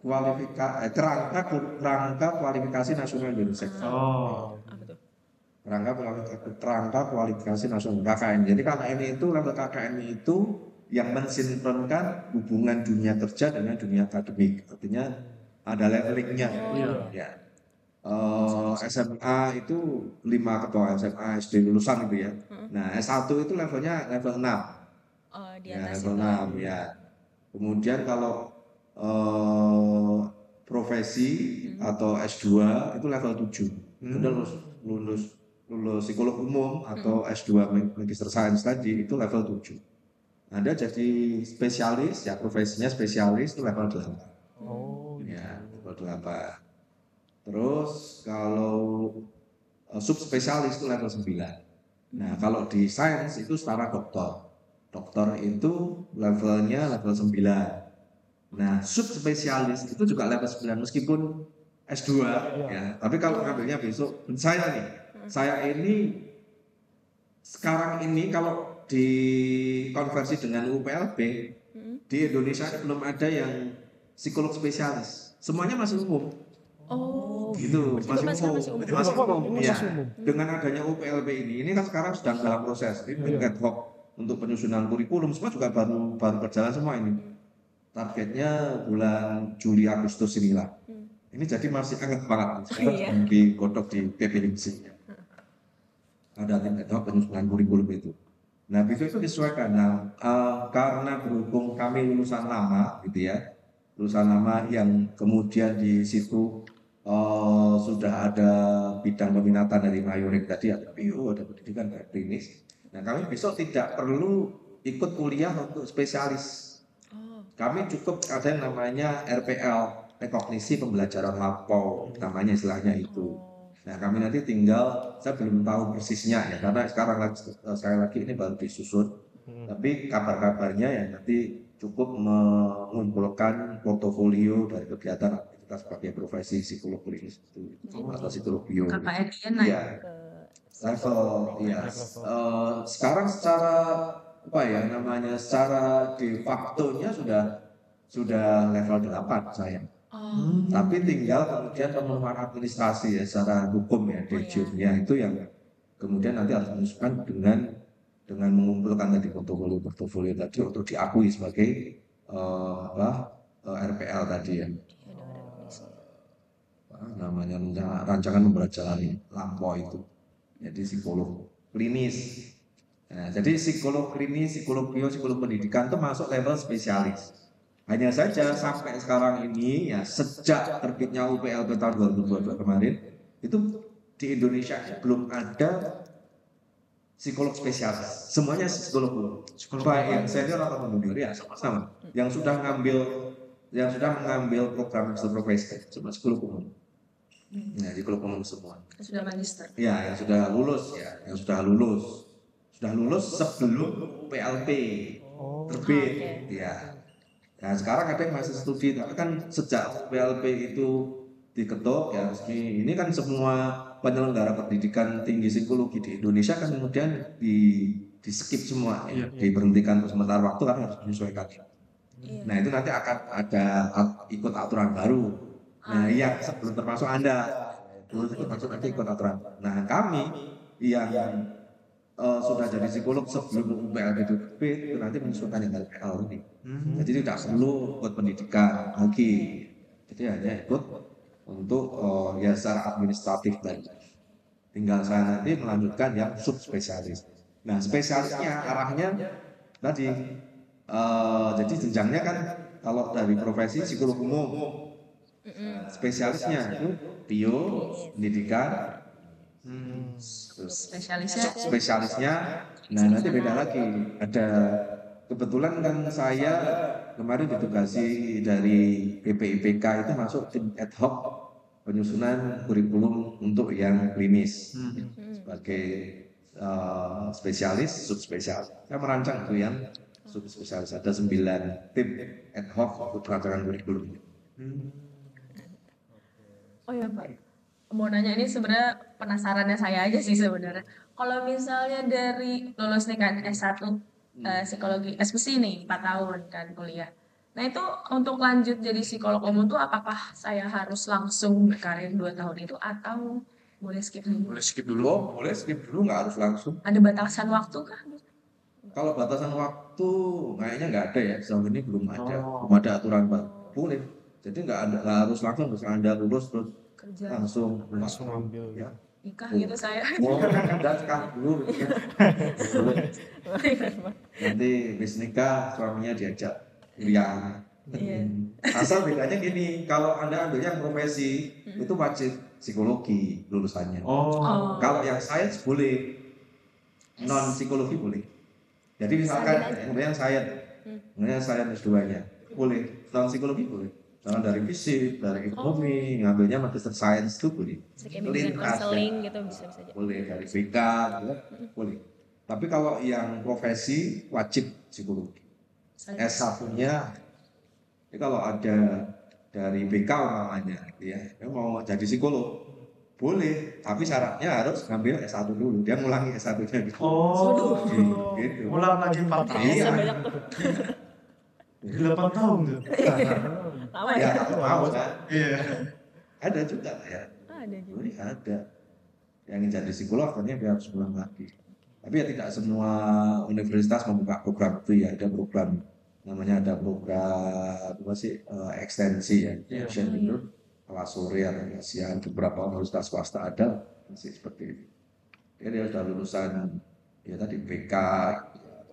kualifikasi eh, kerangka kerangka kualifikasi nasional Indonesia. Oh. Apa tuh? Kerangka kualifikasi nasional KKN. Jadi KKN itu level KKN itu yang mensinkronkan hubungan dunia kerja dengan dunia akademik. Artinya ada levelingnya. Ya. Eh, SMA itu lima ketua SMA SD lulusan gitu ya. Nah S1 itu levelnya level 6 Oh, di ya atas level itu. 6 ya. Kemudian kalau eh, profesi atau S2 itu level 7. Kemudian lulus lulus lulus psikolog umum atau S2 mag- magister science tadi itu level 7. Anda jadi spesialis ya profesinya spesialis itu level 8. Oh. Ya, level 8. Terus kalau eh, subspesialis itu level 9. Nah, kalau di sains itu setara doktor. Dokter itu levelnya level 9. Nah, subspesialis itu juga level 9 meskipun S2 ya. Tapi kalau ngambilnya besok saya nih, saya ini sekarang ini kalau dikonversi dengan UPLB di Indonesia belum ada yang psikolog spesialis. Semuanya masih umum. Oh. Gitu, masih masih- umum. masih umum. Masih umum. Ya. masih umum. Dengan adanya UPLB ini, ini kan sekarang sedang dalam proses. Ini Iya. ad hoc untuk penyusunan kurikulum semua juga baru baru berjalan semua ini. Targetnya bulan Juli Agustus inilah. Ini jadi masih hangat banget. Sekarang Iya. digodok di PPMC. Ada tim ad hoc penyusunan kurikulum itu. Nah, itu itu disesuaikan. Nah, eh, karena berhubung kami lulusan lama, gitu ya, lulusan lama yang kemudian di situ eh, sudah ada bidang peminatan dari mayorik tadi, ada bio, ada pendidikan, ada klinis. Nah, kami besok tidak perlu ikut kuliah untuk spesialis. Oh. Kami cukup ada yang namanya RPL, rekognisi pembelajaran lampau, namanya istilahnya itu. Nah, kami nanti tinggal, saya belum tahu persisnya ya, karena sekarang lagi, saya lagi ini baru disusun. Tapi kabar-kabarnya ya nanti cukup mengumpulkan portofolio dari kegiatan aktivitas sebagai profesi psikolog klinis itu atau psikolog bio. KKN-nya naik Iya, level, iya. Eh, sekarang secara apa ya namanya, secara de facto-nya sudah sudah level 8 saya. Oh, Tapi tinggal kemudian pemenuhan administrasi ya secara hukum ya ya itu yang kemudian nanti harus menyesuaikan dengan dengan mengumpulkan tadi portofolio portofolio tadi untuk diakui sebagai eh, apa eh, RPL tadi ya. Apa namanya rancangan pembelajaran lampau itu. Jadi psikolog klinis. Nah, jadi psikolog klinis psikolog bio psikolog pendidikan itu masuk level spesialis hanya saja sampai sekarang ini ya sejak terbitnya UPLP tahun 2022 kemarin itu di Indonesia belum ada psikolog spesialis. Semuanya psikolog umum. Baik yang senior atau junior ya sama-sama. Yang sudah ngambil yang sudah mengambil program master profesi cuma 10 umum. Nah, di klub umum semua. Sudah magister. Ya, yang sudah lulus ya, yang sudah lulus. Sudah lulus sebelum PLP Oh. terbit. Ya. Nah, sekarang ada yang masih studi, tapi kan sejak PLP itu diketuk ya resmi. Ini kan semua penyelenggara pendidikan tinggi psikologi di Indonesia kan kemudian di di skip semua ya, diberhentikan untuk sementara waktu karena harus menyesuaikan. Nah, itu nanti akan ada ikut aturan baru. Nah, yang sebelum termasuk Anda, belum termasuk nanti ikut aturan. Nah, kami yang eh, sudah jadi psikolog sebelum PLP itu itu nanti menyesuaikan yang dari PL ini. Jadi tidak perlu buat pendidikan lagi. Jadi hanya ikut untuk eh, ya secara administratif tadi. Tinggal saya nanti melanjutkan yang subspesialis. Nah, spesialisnya arahnya tadi eh, jadi jenjangnya kan kalau dari profesi psikolog umum spesialisnya itu bio pendidikan terus Spesialisnya? Spesialisnya? Nah nanti beda lagi. Ada kebetulan kan saya kemarin ditugasi dari PPIPK itu masuk tim ad hoc penyusunan kurikulum untuk yang klinis. Sebagai eh, spesialis subspesialis. Saya merancang itu yang subspesialis. Ada sembilan tim ad hoc untuk perancangan kurikulum. Oh ya Pak, mau nanya ini sebenarnya penasarannya saya aja sih sebenarnya. Kalau misalnya dari lulus nih kan S1 eh, psikologi, SPC nih 4 tahun kan kuliah. Nah itu untuk lanjut jadi psikolog umum tuh apakah saya harus langsung berkarir 2 tahun itu atau boleh skip dulu? boleh skip dulu oh, boleh skip dulu nggak harus langsung Ada batasan waktu kah? Kalau batasan waktu kayaknya nggak ada ya, sejauh ini belum ada, belum ada aturan baru. Boleh. Jadi nggak ada nggak harus langsung, misalnya anda lulus terus Kerja, langsung Langsung ambil ya. nikah gitu saya. Oh, dan nikah dulu. Nanti bis nikah suaminya diajak kuliah. Iya. Asal bedanya gini, kalau anda ambil yang profesi itu wajib psikologi lulusannya. Oh. Kalau yang sains boleh, non psikologi boleh. Jadi misalkan kemudian sains, kemudian sains S2-nya boleh, non psikologi boleh. Karena dari fisik, dari ekonomi, ngambilnya magister sains itu boleh. Lintas, konseling gitu bisa bisa aja. Boleh dari BK, gitu kan, boleh. Tapi kalau yang profesi wajib psikologi. S1-nya, ini kalau ada dari BK umpamanya, gitu ya, dia mau jadi psikolog, boleh, tapi syaratnya harus ngambil S1 dulu, dia ngulangi S1-nya dulu. Oh, gitu. ulang lagi 4 tahun. Iya. Banyak tuh. 8 tahun tuh. Lama Ya, ya? kan. Iya. Ada juga ya. Ada juga. Oh, iya, ada. Yang ingin jadi psikolog akhirnya dia harus ulang lagi. Tapi ya tidak semua universitas membuka program itu ya. Ada program namanya ada program apa sih eh, ekstensi ya, Iya. extension itu kelas sore atau siang beberapa universitas swasta ada masih seperti itu. Dia dia sudah lulusan ya tadi BK,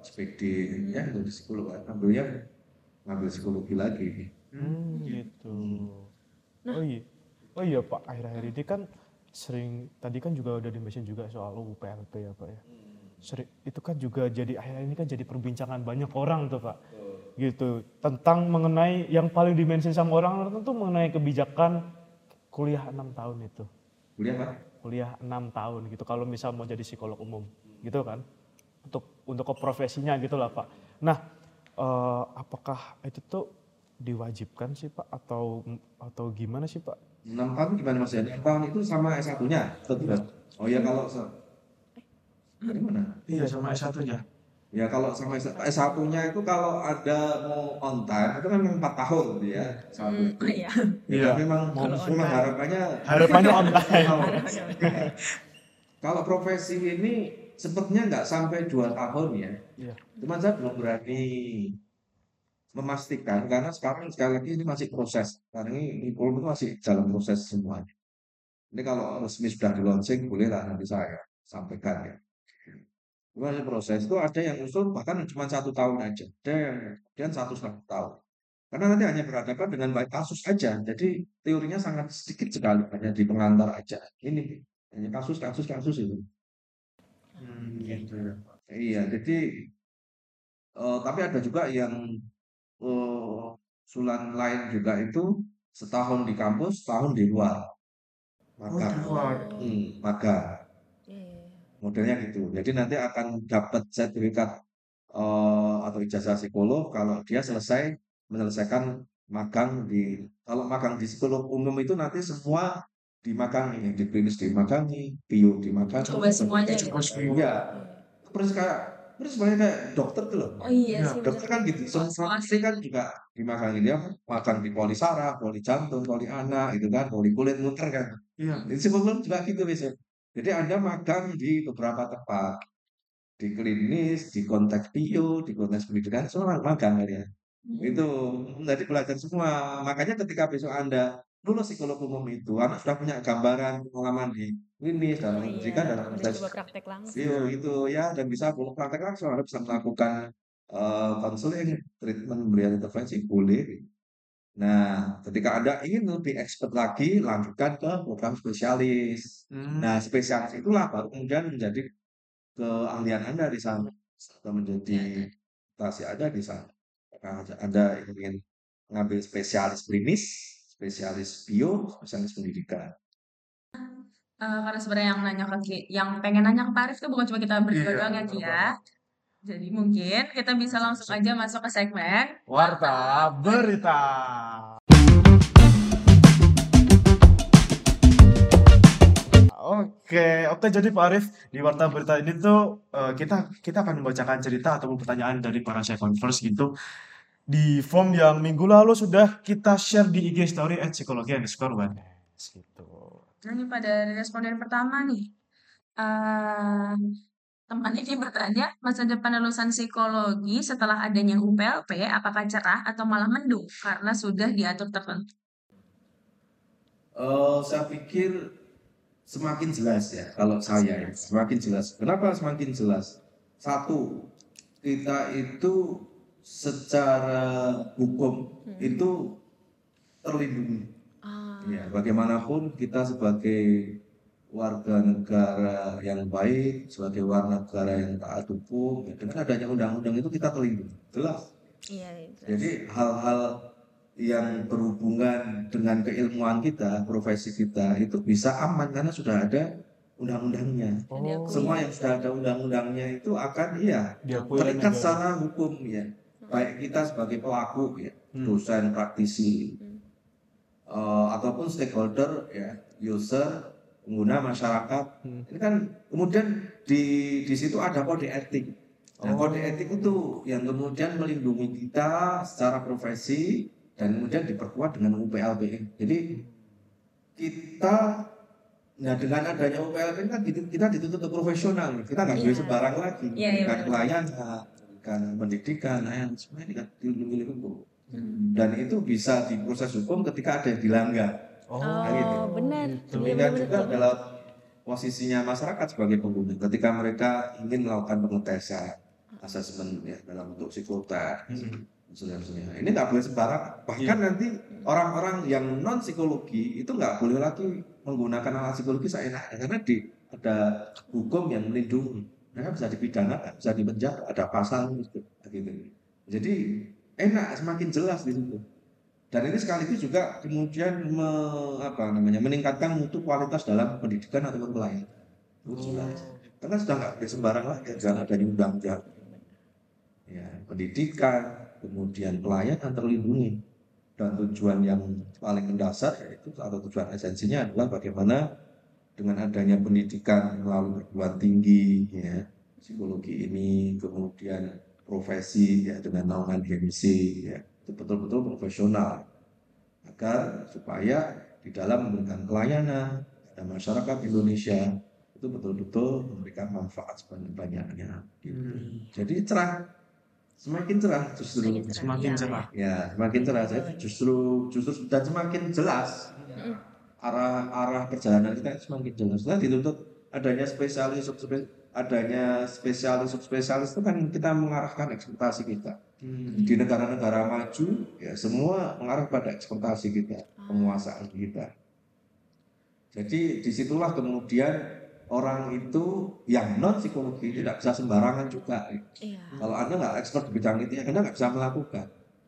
SPD, ya itu di psikolog kan. Ambilnya ngambil psikologi lagi. Hmm, gitu. Oh iya. Oh iya Pak, akhir-akhir ini kan sering tadi kan juga udah di-mention juga soal UPLP ya Pak ya. Sering, itu kan juga jadi akhir ini kan jadi perbincangan banyak orang tuh Pak. Gitu. Tentang mengenai yang paling di-mention sama orang tentu mengenai kebijakan kuliah 6 tahun itu. Kuliah Pak? Kuliah 6 tahun gitu kalau misal mau jadi psikolog umum gitu kan. Untuk untuk ke profesinya gitu lah Pak. Nah, eh, apakah itu tuh diwajibkan sih Pak atau atau gimana sih Pak? 6 tahun gimana mas ya? 6 tahun itu sama S1-nya? Atau tidak? Oh ya kalau se- dari mana? Iya sama S1-nya. Ya kalau sama S1-nya itu kalau ada mau on time itu kan memang 4 tahun gitu ya. Satu. Hmm, iya. Ya, Iya. memang memang harapannya Harapannya on time. kalau profesi ini sepertinya nggak sampai 2 tahun ya. Iya. Cuman saya belum berani memastikan karena sekarang sekali lagi ini masih proses. Karena ini kurikulum itu masih dalam proses semuanya. Ini kalau resmi sudah di launching bolehlah nanti saya sampaikan ya. Ini proses itu ada yang usul bahkan cuma satu tahun aja, ada yang kemudian satu setengah tahun. Karena nanti hanya berhadapan dengan baik kasus aja, jadi teorinya sangat sedikit sekali, hanya di pengantar aja. Ini hanya kasus, kasus, kasus itu. Hmm, gitu. Iya, jadi eh, tapi ada juga yang eh, usulan lain juga itu setahun di kampus, setahun di luar. Oh, Magang. di luar. Hmm, magang. Iya. Modelnya gitu. Jadi nanti akan dapat sertifikat eh, atau ijazah psikolog kalau dia selesai menyelesaikan magang di kalau magang di psikolog umum itu nanti semua dimakangi, di klinis dimakangi, bio dimakangi. Coba semuanya gitu. Iya. Persis kayak persis sebenarnya kayak dokter tuh loh. Oh iya Ya, sih Dokter bener. kan gitu, semua pasti kan juga dimakangi dia makan di poli saraf, poli jantung, poli anak gitu kan, poli kulit muter kan. Iya. Jadi psikolog juga gitu biasanya. Jadi Anda magang di beberapa tempat, di klinis, di konteks bio, di konteks pendidikan, semua magang kalian. Itu jadi belajar semua. Makanya ketika besok Anda lulus psikolog umum itu, Anda sudah punya gambaran pengalaman di klinis, dalam Oh, pendidikan, iya. dalam coba praktek langsung. Iya itu ya dan bisa boleh praktek langsung Anda bisa melakukan eh, konseling, treatment, pemberian intervensi boleh. Nah, ketika Anda ingin lebih expert lagi, lanjutkan ke program spesialis. Hmm. Nah, spesialis itulah baru kemudian menjadi keahlian Anda di sana atau menjadi stasi Anda di sana. Nah, Anda ingin mengambil spesialis klinis, spesialis bio, spesialis pendidikan. Eh, karena sebenarnya yang nanya ke yang pengen nanya ke Pak Arif tuh bukan cuma kita berdua Iya, doang ya Ki ya. Jadi mungkin kita bisa langsung aja masuk ke segmen Warta berita. Oke, oke jadi Pak Arif di Warta Berita ini tuh eh, kita kita akan membacakan cerita ataupun pertanyaan dari para chef converse gitu di form yang minggu lalu sudah kita share di IG story at psikologi underscore wellness gitu. Nah, ini pada responden pertama nih. Eh, teman ini bertanya, masa depan lulusan psikologi setelah adanya UPLP, apakah cerah atau malah mendung karena sudah diatur tertentu? Eh, saya pikir semakin jelas ya kalau saya ya, semakin jelas. Kenapa semakin jelas? Satu, kita itu secara hukum itu terlindungi. Ah, Ya, bagaimanapun kita sebagai warga negara yang baik, sebagai warga negara yang taat hukum, ya, dengan adanya undang-undang itu kita terlindungi. Jelas. iya itu. Jadi hal-hal yang berhubungan dengan keilmuan kita, profesi kita itu bisa aman karena sudah ada undang-undangnya. Oh. Semua yang sudah ada undang-undangnya itu akan iya terikat secara hukum ya. Baik kita sebagai pelaku ya, Hmm. dosen, praktisi, Hmm. eh, ataupun stakeholder ya, user, pengguna masyarakat. Hmm. Ini kan kemudian di di situ ada kode etik. Nah, Oh. kode etik itu yang kemudian melindungi kita secara profesi dan kemudian diperkuat dengan UPLP. Jadi kita Nah dengan adanya UPLP kan kita, dituntut profesional, kita nggak boleh Iya. sembarang lagi, Iya, iya, memberikan benar. pelayanan, memberikan pendidikan, layanan semua ini kan dilindungi oleh hukum. Hmm. Dan itu bisa diproses hukum ketika ada yang dilanggar. Oh, gitu. Oh, benar. gitu. Iya, Demikian benar, juga benar. dalam posisinya masyarakat sebagai pengguna, ketika mereka ingin melakukan pengetesan, asesmen ya dalam bentuk psikotes, Hmm. misalnya ini nggak boleh sembarang. Bahkan nanti orang-orang yang non psikologi itu nggak boleh lagi menggunakan alat psikologi seenaknya karena di ada hukum yang melindungi. Mereka bisa dipidana, bisa dipenjara, ada pasal gitu. gitu. Jadi enak, semakin jelas di situ. Dan ini sekaligus juga kemudian me- apa namanya meningkatkan mutu kualitas dalam pendidikan ataupun pelayanan. Jelas. Karena sudah nggak sembarang lagi dengan adanya undang-undang. Ya, pendidikan, kemudian pelayanan terlindungi. Dan tujuan yang paling mendasar yaitu atau tujuan esensinya adalah bagaimana dengan adanya pendidikan melalui perguruan tinggi, ya, psikologi ini, kemudian profesi ya dengan naungan GMC, ya, itu betul-betul profesional agar supaya di dalam memberikan pelayanan pada masyarakat Indonesia itu betul-betul memberikan manfaat sebanyak-banyaknya. gitu. Hmm. Jadi cerah, semakin cerah justru. Semakin cerah. Semakin cerah. Ya, semakin cerah. Jadi justru justru dan semakin jelas arah arah perjalanan kita semakin jelas. Nah, dituntut adanya spesialis subspesialis adanya spesialis subspesialis itu kan kita mengarahkan ekspektasi kita Hmm. di negara-negara maju ya semua mengarah pada ekspektasi kita penguasaan kita jadi di situlah kemudian orang itu yang non psikologi tidak bisa sembarangan juga Iya. kalau anda nggak expert di bidang itu anda nggak bisa melakukan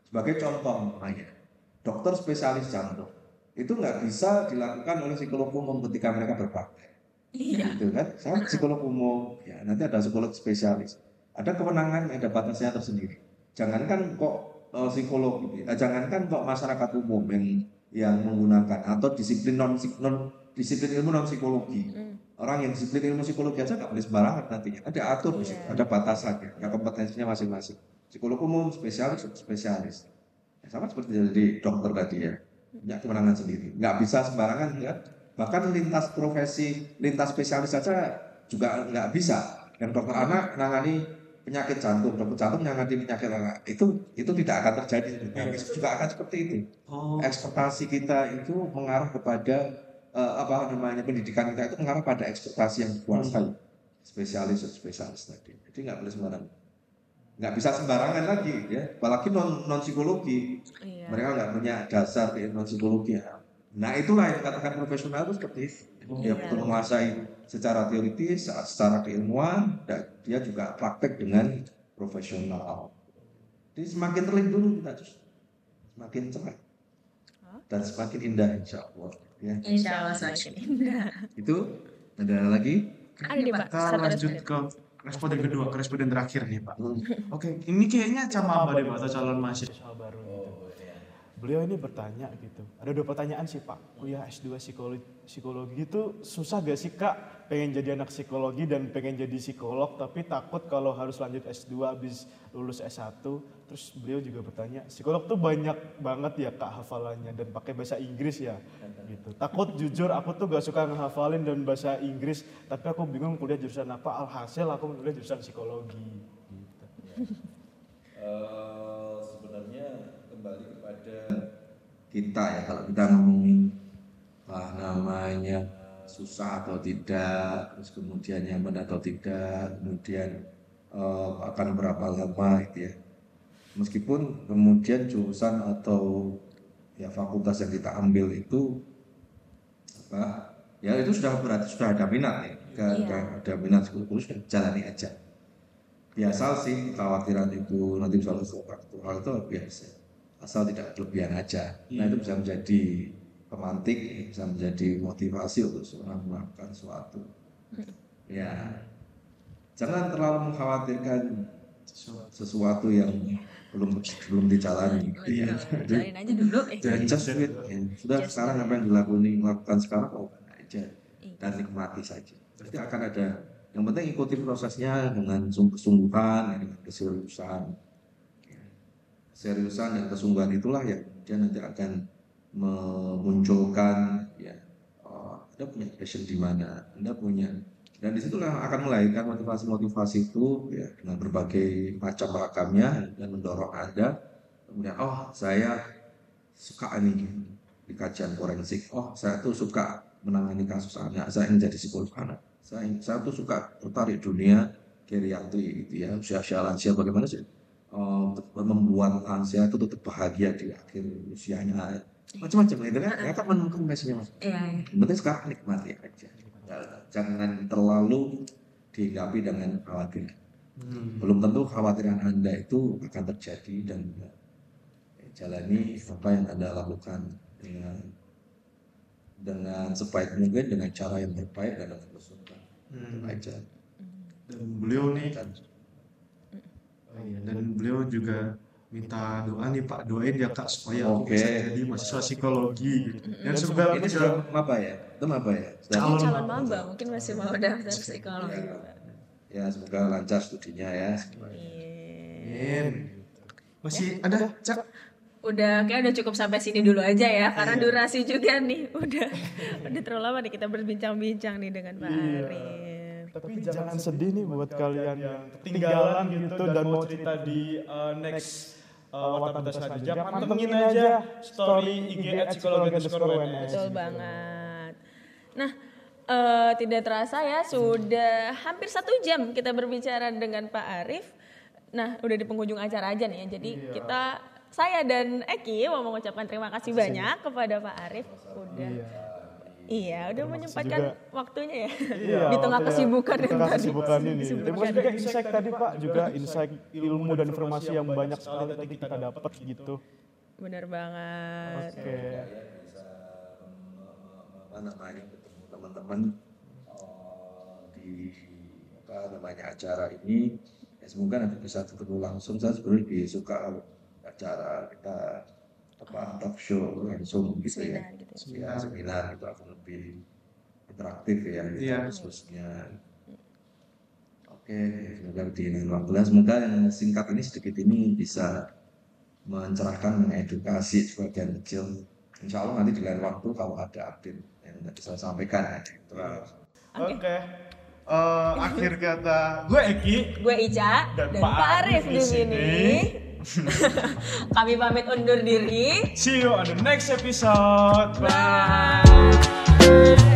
Sebagai contoh namanya, dokter spesialis jantung itu nggak bisa dilakukan oleh psikolog umum ketika mereka berpraktek. Iya. Gitu kan? Saya psikolog umum, ya nanti ada psikolog spesialis. Ada kewenangan, ada batasnya tersendiri. Jangankan kok eh, psikolog, gitu ya. jangankan kok masyarakat umum yang yang menggunakan atau disiplin non, non disiplin ilmu non psikologi. Orang yang disiplin ilmu psikologi aja nggak boleh sembarangan nantinya. Ada atur, situ, ada batasannya, ya kompetensinya masing-masing. Psikolog umum, spesialis, spesialis. Ya, sama seperti jadi dokter tadi ya, punya kewenangan sendiri. Nggak bisa sembarangan ya. Bahkan lintas profesi, lintas spesialis saja juga nggak bisa. Yang dokter anak menangani penyakit jantung, dokter jantung menangani penyakit anak. Itu itu tidak akan terjadi. Yang juga akan seperti itu Oh, ekspektasi kita itu mengarah kepada eh, apa namanya pendidikan kita itu mengarah pada ekspektasi yang dikuasai spesialis spesialis tadi jadi nggak boleh sembarangan nggak bisa sembarangan lagi ya. Apalagi non non psikologi Iya. mereka nggak punya dasar di non psikologi ya. nah itulah yang dikatakan profesional itu seperti itu. Dia Iya. betul menguasai secara teoritis secara keilmuan dan dia juga praktek dengan profesional. Jadi semakin terlindungi kita justru semakin cerah dan semakin indah insya Allah ya. Insya Allah semakin indah. itu ada lagi? Ada nih Pak, kita lanjut ke responden kedua, ke responden terakhir nih Pak. Hmm. Oke, ini kayaknya camaba deh Pak, atau calon mahasiswa. Baru gitu. Beliau ini bertanya gitu. Ada dua pertanyaan sih Pak. Kuliah S2 psikologi, psikologi itu susah gak sih Kak? Pengen jadi anak psikologi dan pengen jadi psikolog tapi takut kalau harus lanjut S2 habis lulus S1. Terus beliau juga bertanya, psikolog tuh banyak banget ya Kak hafalannya dan pakai bahasa Inggris ya gitu. Takut jujur aku tuh gak suka ngehafalin dan bahasa Inggris, tapi aku bingung kuliah jurusan apa. Alhasil aku kuliah jurusan psikologi gitu. Eh, sebenarnya kembali kepada kita ya kalau kita ngomongin ah, namanya susah atau tidak terus kemudian nyaman atau tidak kemudian eh, akan berapa lama gitu ya meskipun kemudian jurusan atau ya fakultas yang kita ambil itu apa ya itu sudah berarti sudah ada minat ya Sudah- Iya. sudah ada minat sekolah sudah jalani aja. Biasa sih kekhawatiran itu nanti bisa lulus faktual itu biasa. Asal tidak kelebihan aja. Nah itu bisa menjadi pemantik bisa menjadi motivasi untuk seorang melakukan sesuatu. Ya jangan terlalu mengkhawatirkan sesuatu yang belum belum dijalani Betul. Jalanin aja dulu. Eh. dan just ya. sudah sekarang apa yang dilakukan lakukan sekarang lakukan aja dan nikmati saja pasti akan ada yang penting ikuti prosesnya dengan sung- kesungguhan ya, dengan keseriusan Ya. seriusan dan kesungguhan itulah yang kemudian nanti akan memunculkan ya oh, anda punya passion di mana anda punya dan di situlah akan melahirkan motivasi-motivasi itu ya dengan berbagai macam ragamnya dan mendorong anda. Kemudian oh saya suka nih di kajian forensik. Oh saya tuh suka menangani kasus anak. Saya ingin jadi psikolog anak. Saya saya tuh suka tertarik dunia geriatri gitu ya usia-usia lansia bagaimana sih eh, membuat lansia itu tetap bahagia di akhir usianya. Macam-macam gitu kan. Ya kan menemukan mas. Iya, iya. yang penting sekarang nikmati aja jangan terlalu dihinggapi dengan khawatir Hmm. belum tentu khawatiran anda itu akan terjadi dan ya, jalani apa yang anda lakukan dengan dengan sebaik mungkin dengan cara yang terbaik dan dengan kesukaan Hmm. Aja Dan beliau nih, dan oh iya, dan beliau juga minta doa nih Pak, doain ya Kak supaya aku Oke. bisa jadi mahasiswa psikologi gitu. Dan semoga ini aku sudah apa ya itu apa ya Calon calon maba mungkin masih mau daftar psikologi. ya, ya semoga lancar studinya ya Iya. Amin. Masih ada Cak? Udah kayak udah cukup sampai sini dulu aja ya karena durasi juga nih udah udah terlalu lama nih kita berbincang-bincang nih dengan Pak Arif. Tapi jangan sedih nih buat kalian yang ketinggalan gitu dan mau cerita di uh, next uh, Watak saja. Pantengin aja story IG at psikologi underscore. Betul banget. Nah, eh, tidak terasa ya sudah hampir satu jam kita berbicara dengan Pak Arif. Nah, udah di penghujung acara aja nih ya. Jadi kita saya dan Eki mau mengucapkan terima kasih banyak kepada Pak Arif udah Iya, udah menyempatkan juga- waktunya ya. Iya, di tengah waktunya- kesibukan yang tadi. kesibukan ini. Kesibukan Terima kasih juga insight tadi Pak, juga insight ilmu dan informasi yang banyak sekali tadi kita dapat gitu. Bener banget. Oke. apa namanya ketemu teman-teman eh, di apa namanya acara ini ya semoga nanti bisa ketemu langsung. Saya sebenarnya lebih suka acara kita apa talk show langsung gitu ya. Seminar gitu ya. Seminar itu akan lebih interaktif ya gitu Iya. khususnya oke semoga di lain waktu. Lah semoga yang singkat ini sedikit ini bisa mencerahkan mengedukasi sebagian kecil. Insya Allah nanti di lain waktu kalau ada update tadi saya sampaikan. Oke. Eh, akhir kata gue Eki Gue Ica Dan dan, Pak Arif di sini. Kami pamit undur diri. see you on the next episode. Bye. Bye.